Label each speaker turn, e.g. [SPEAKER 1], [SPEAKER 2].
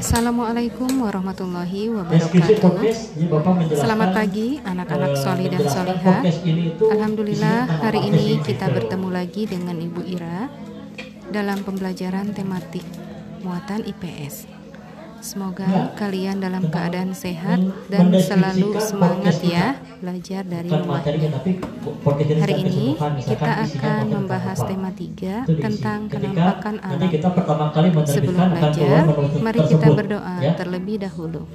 [SPEAKER 1] Assalamualaikum warahmatullahi wabarakatuh. Selamat pagi anak-anak solih dan solihah. Alhamdulillah hari ini kita bertemu lagi dengan Ibu Ira dalam pembelajaran tematik muatan IPS. Semoga kalian dalam keadaan sehat dan selalu semangat ya belajar dari rumahnya. Hari ini kita akan membahas tema 3 tentang penampakan alam. Sebelum belajar, mari kita berdoa terlebih dahulu.